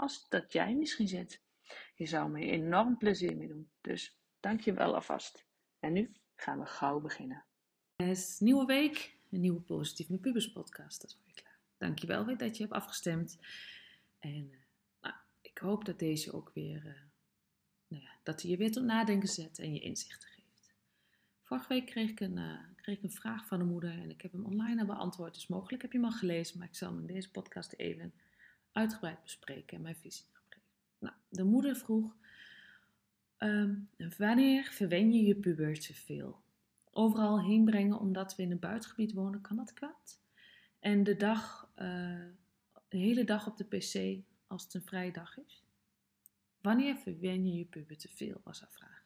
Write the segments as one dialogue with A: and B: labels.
A: als dat jij misschien zit. Je zou me enorm plezier mee doen. Dus dank je wel alvast. En nu gaan we gauw beginnen.
B: Het is nieuwe week, een nieuwe Positief met Pubers podcast. Dat is weer klaar. Dankjewel weer dat je hebt afgestemd. En uh, nou, ik hoop dat deze ook weer, uh, nou ja, dat hij je weer tot nadenken zet en je inzichten geeft. Vorige week kreeg ik, een, uh, kreeg ik een vraag van een moeder en ik heb hem online beantwoord. Dus mogelijk heb je hem al gelezen, maar ik zal hem in deze podcast even uitgebreid bespreken en mijn visie geven. Nou, de moeder vroeg, um, wanneer verwen je je puber te veel? overal heen brengen omdat we in een buitengebied wonen, kan dat kwaad. En de dag, de hele dag op de pc als het een vrije dag is. Wanneer verwen je je puber te veel, was haar vraag.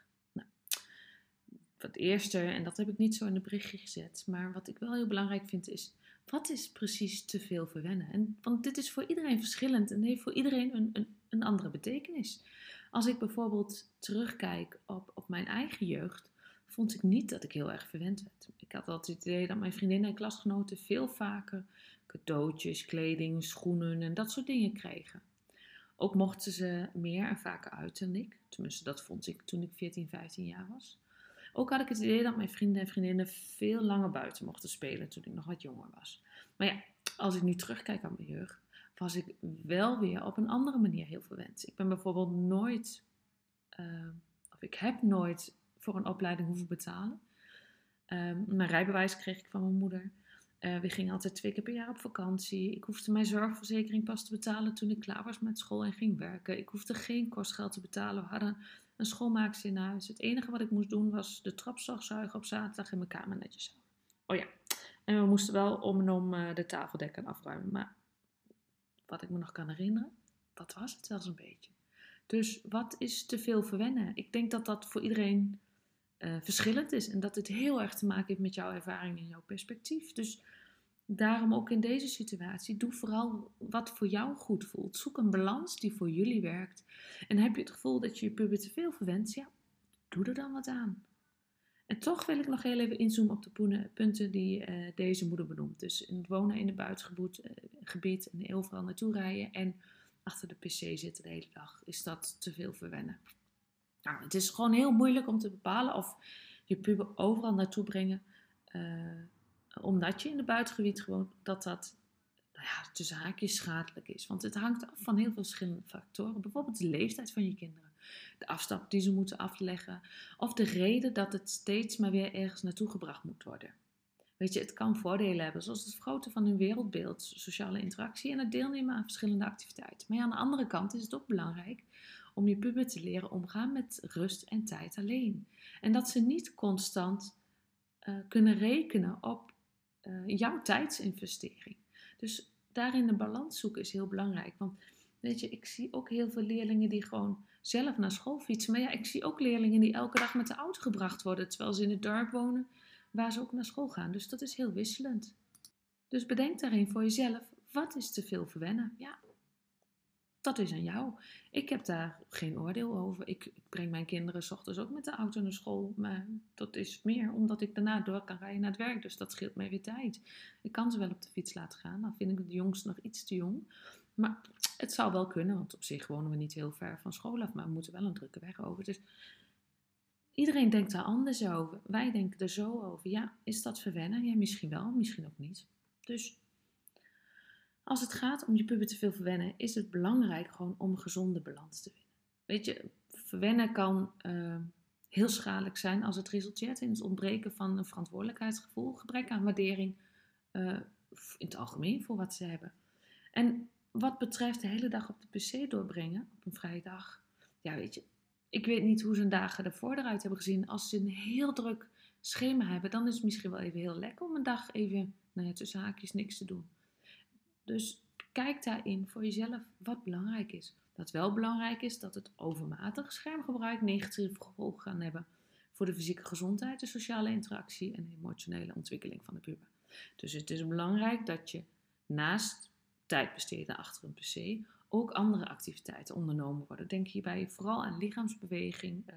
B: Het eerste, en dat heb ik niet zo in de berichtje gezet, maar wat ik wel heel belangrijk vind is, wat is precies te veel verwennen? En, want dit is voor iedereen verschillend en heeft voor iedereen een, een, een andere betekenis. Als ik bijvoorbeeld terugkijk op, op mijn eigen jeugd, vond ik niet dat ik heel erg verwend werd. Ik had altijd het idee dat mijn vriendinnen en klasgenoten veel vaker cadeautjes, kleding, schoenen en dat soort dingen kregen. Ook mochten ze meer en vaker uit dan ik. Tenminste, dat vond ik toen ik 14, 15 jaar was. Ook had ik het idee dat mijn vrienden en vriendinnen veel langer buiten mochten spelen toen ik nog wat jonger was. Maar ja, als ik nu terugkijk aan mijn jeugd, was ik wel weer op een andere manier heel verwend. Ik ben bijvoorbeeld nooit, uh, of ik heb nooit voor een opleiding hoeven betalen. Um, mijn rijbewijs kreeg ik van mijn moeder. Uh, we gingen altijd twee keer per jaar op vakantie. Ik hoefde mijn zorgverzekering pas te betalen toen ik klaar was met school en ging werken. Ik hoefde geen kostgeld te betalen. We hadden een schoonmaakster in huis. Het enige wat ik moest doen was de zuigen op zaterdag en mijn kamer netjes houden. Oh ja, en we moesten wel om en om uh, de tafeldekken afruimen. Maar wat ik me nog kan herinneren, dat was het zelfs een beetje. Dus wat is te veel verwennen? Ik denk dat dat voor iedereen uh, verschillend is. En dat het heel erg te maken heeft met jouw ervaring en jouw perspectief. Dus daarom ook in deze situatie, doe vooral wat voor jou goed voelt. Zoek een balans die voor jullie werkt. En heb je het gevoel dat je je puber te veel verwendt, ja, doe er dan wat aan. En toch wil ik nog heel even inzoomen op de punten die uh, deze moeder benoemt. Dus wonen in het buitengebied gebied, en overal naartoe rijden en achter de pc zitten de hele dag. Is dat te veel verwennen? Nou, het is gewoon heel moeilijk om te bepalen of je puber overal naartoe brengen, uh, omdat je in het buitengebied gewoon dat dat nou ja, tussen haakjes schadelijk is. Want het hangt af van heel veel verschillende factoren. Bijvoorbeeld de leeftijd van je kinderen, de afstand die ze moeten afleggen, of de reden dat het steeds maar weer ergens naartoe gebracht moet worden. Weet je, het kan voordelen hebben, zoals het vergroten van hun wereldbeeld, sociale interactie en het deelnemen aan verschillende activiteiten. Maar aan de andere kant is het ook belangrijk om je puber te leren omgaan met rust en tijd alleen. En dat ze niet constant uh, kunnen rekenen op uh, jouw tijdsinvestering. Dus daarin een balans zoeken is heel belangrijk. Want weet je, ik zie ook heel veel leerlingen die gewoon zelf naar school fietsen. Maar ja, ik zie ook leerlingen die elke dag met de auto gebracht worden, terwijl ze in het dorp wonen, waar ze ook naar school gaan. Dus dat is heel wisselend. Dus bedenk daarin voor jezelf, wat is te veel verwennen? Ja, dat is aan jou. Ik heb daar geen oordeel over. Ik, breng mijn kinderen s ochtends ook met de auto naar school. Maar dat is meer omdat ik daarna door kan rijden naar het werk. Dus dat scheelt mij weer tijd. Ik kan ze wel op de fiets laten gaan. Dan vind ik de jongste nog iets te jong. Maar het zou wel kunnen, want op zich wonen we niet heel ver van school af. Maar we moeten wel een drukke weg over. Dus iedereen denkt daar anders over. Wij denken er zo over. Ja, is dat verwennen? Ja, misschien wel, misschien ook niet. Dus als het gaat om je puber te veel verwennen, is het belangrijk gewoon om een gezonde balans te vinden. Weet je, verwennen kan uh, heel schadelijk zijn als het resulteert in het ontbreken van een verantwoordelijkheidsgevoel, gebrek aan waardering uh, in het algemeen voor wat ze hebben. En wat betreft de hele dag op de pc doorbrengen, op een vrije dag, ja weet je, ik weet niet hoe zijn dagen ervoor eruit hebben gezien. Als ze een heel druk schema hebben, dan is het misschien wel even heel lekker om een dag even, nou ja, tussen haakjes niks te doen. Dus kijk daarin voor jezelf wat belangrijk is. Dat wel belangrijk is dat het overmatig schermgebruik negatieve gevolgen kan hebben voor de fysieke gezondheid, de sociale interactie en de emotionele ontwikkeling van de puber. Dus het is belangrijk dat je naast tijd besteden achter een pc ook andere activiteiten ondernomen worden. Denk hierbij vooral aan lichaamsbeweging, uh,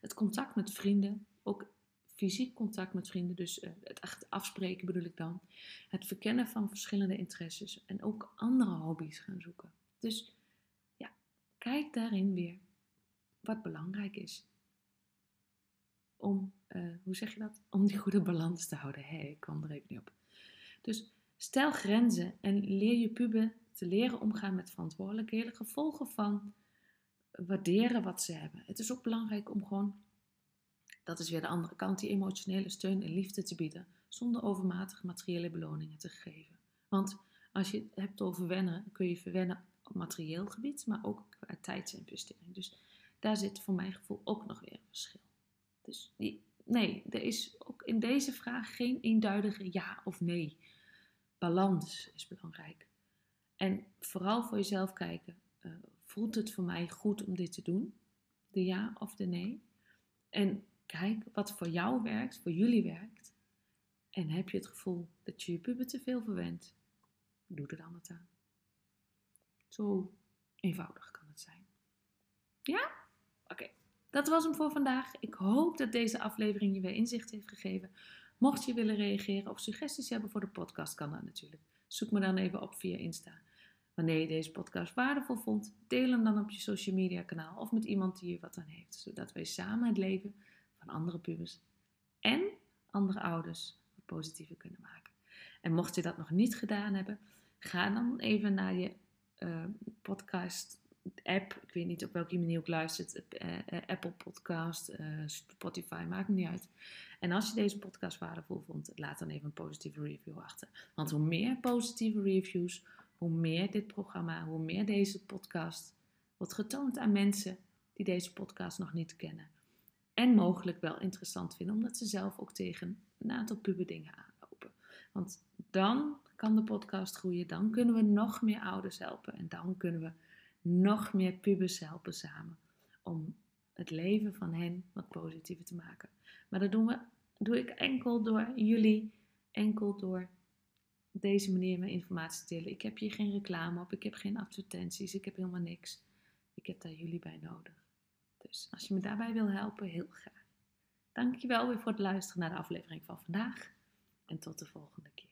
B: het contact met vrienden, ook fysiek contact met vrienden, dus uh, het echt afspreken bedoel ik dan. Het verkennen van verschillende interesses en ook andere hobby's gaan zoeken. Dus ja, kijk daarin weer wat belangrijk is. Om, uh, hoe zeg je dat? Om die goede balans te houden. Hé, hey, ik kwam er even niet op. Dus stel grenzen en leer je puber te leren omgaan met verantwoordelijkheden, gevolgen van waarderen wat ze hebben. Het is ook belangrijk om gewoon, dat is weer de andere kant, die emotionele steun en liefde te bieden, zonder overmatige materiële beloningen te geven. Want als je het hebt over wennen, kun je verwennen op materieel gebied, maar ook qua tijdsinvestering. Dus daar zit voor mijn gevoel ook nog weer een verschil. Dus die, nee, er is ook in deze vraag geen eenduidige ja of nee. Balans is belangrijk. En vooral voor jezelf kijken. Uh, voelt het voor mij goed om dit te doen? De ja of de nee? En kijk wat voor jou werkt, voor jullie werkt. En heb je het gevoel dat je je puber te veel verwendt? Doe er dan wat aan. Zo eenvoudig kan het zijn. Ja? Oké, dat was hem voor vandaag. Ik hoop dat deze aflevering je weer inzicht heeft gegeven. Mocht je willen reageren of suggesties hebben voor de podcast, kan dat natuurlijk. Zoek me dan even op via Insta. Wanneer je deze podcast waardevol vond, deel hem dan op je social media kanaal of met iemand die er wat aan heeft, zodat wij samen het leven andere pubers en andere ouders wat positiever kunnen maken. En mocht je dat nog niet gedaan hebben, ga dan even naar je uh, podcast app. Ik weet niet op welke manier ook luistert. Uh, uh, Apple Podcast, Spotify, maakt niet uit. En als je deze podcast waardevol vond, laat dan even een positieve review achter. Want hoe meer positieve reviews, hoe meer dit programma, hoe meer deze podcast wordt getoond aan mensen die deze podcast nog niet kennen. En mogelijk wel interessant vinden, omdat ze zelf ook tegen een aantal puberdingen aanlopen. Want dan kan de podcast groeien, dan kunnen we nog meer ouders helpen en dan kunnen we nog meer pubers helpen samen om het leven van hen wat positiever te maken. Maar dat doen we, doe ik enkel door jullie, enkel door deze manier mijn informatie te delen. Ik heb hier geen reclame op, ik heb geen advertenties, ik heb helemaal niks. Ik heb daar jullie bij nodig. Dus als je me daarbij wil helpen, heel graag. Dankjewel weer voor het luisteren naar de aflevering van vandaag. En tot de volgende keer.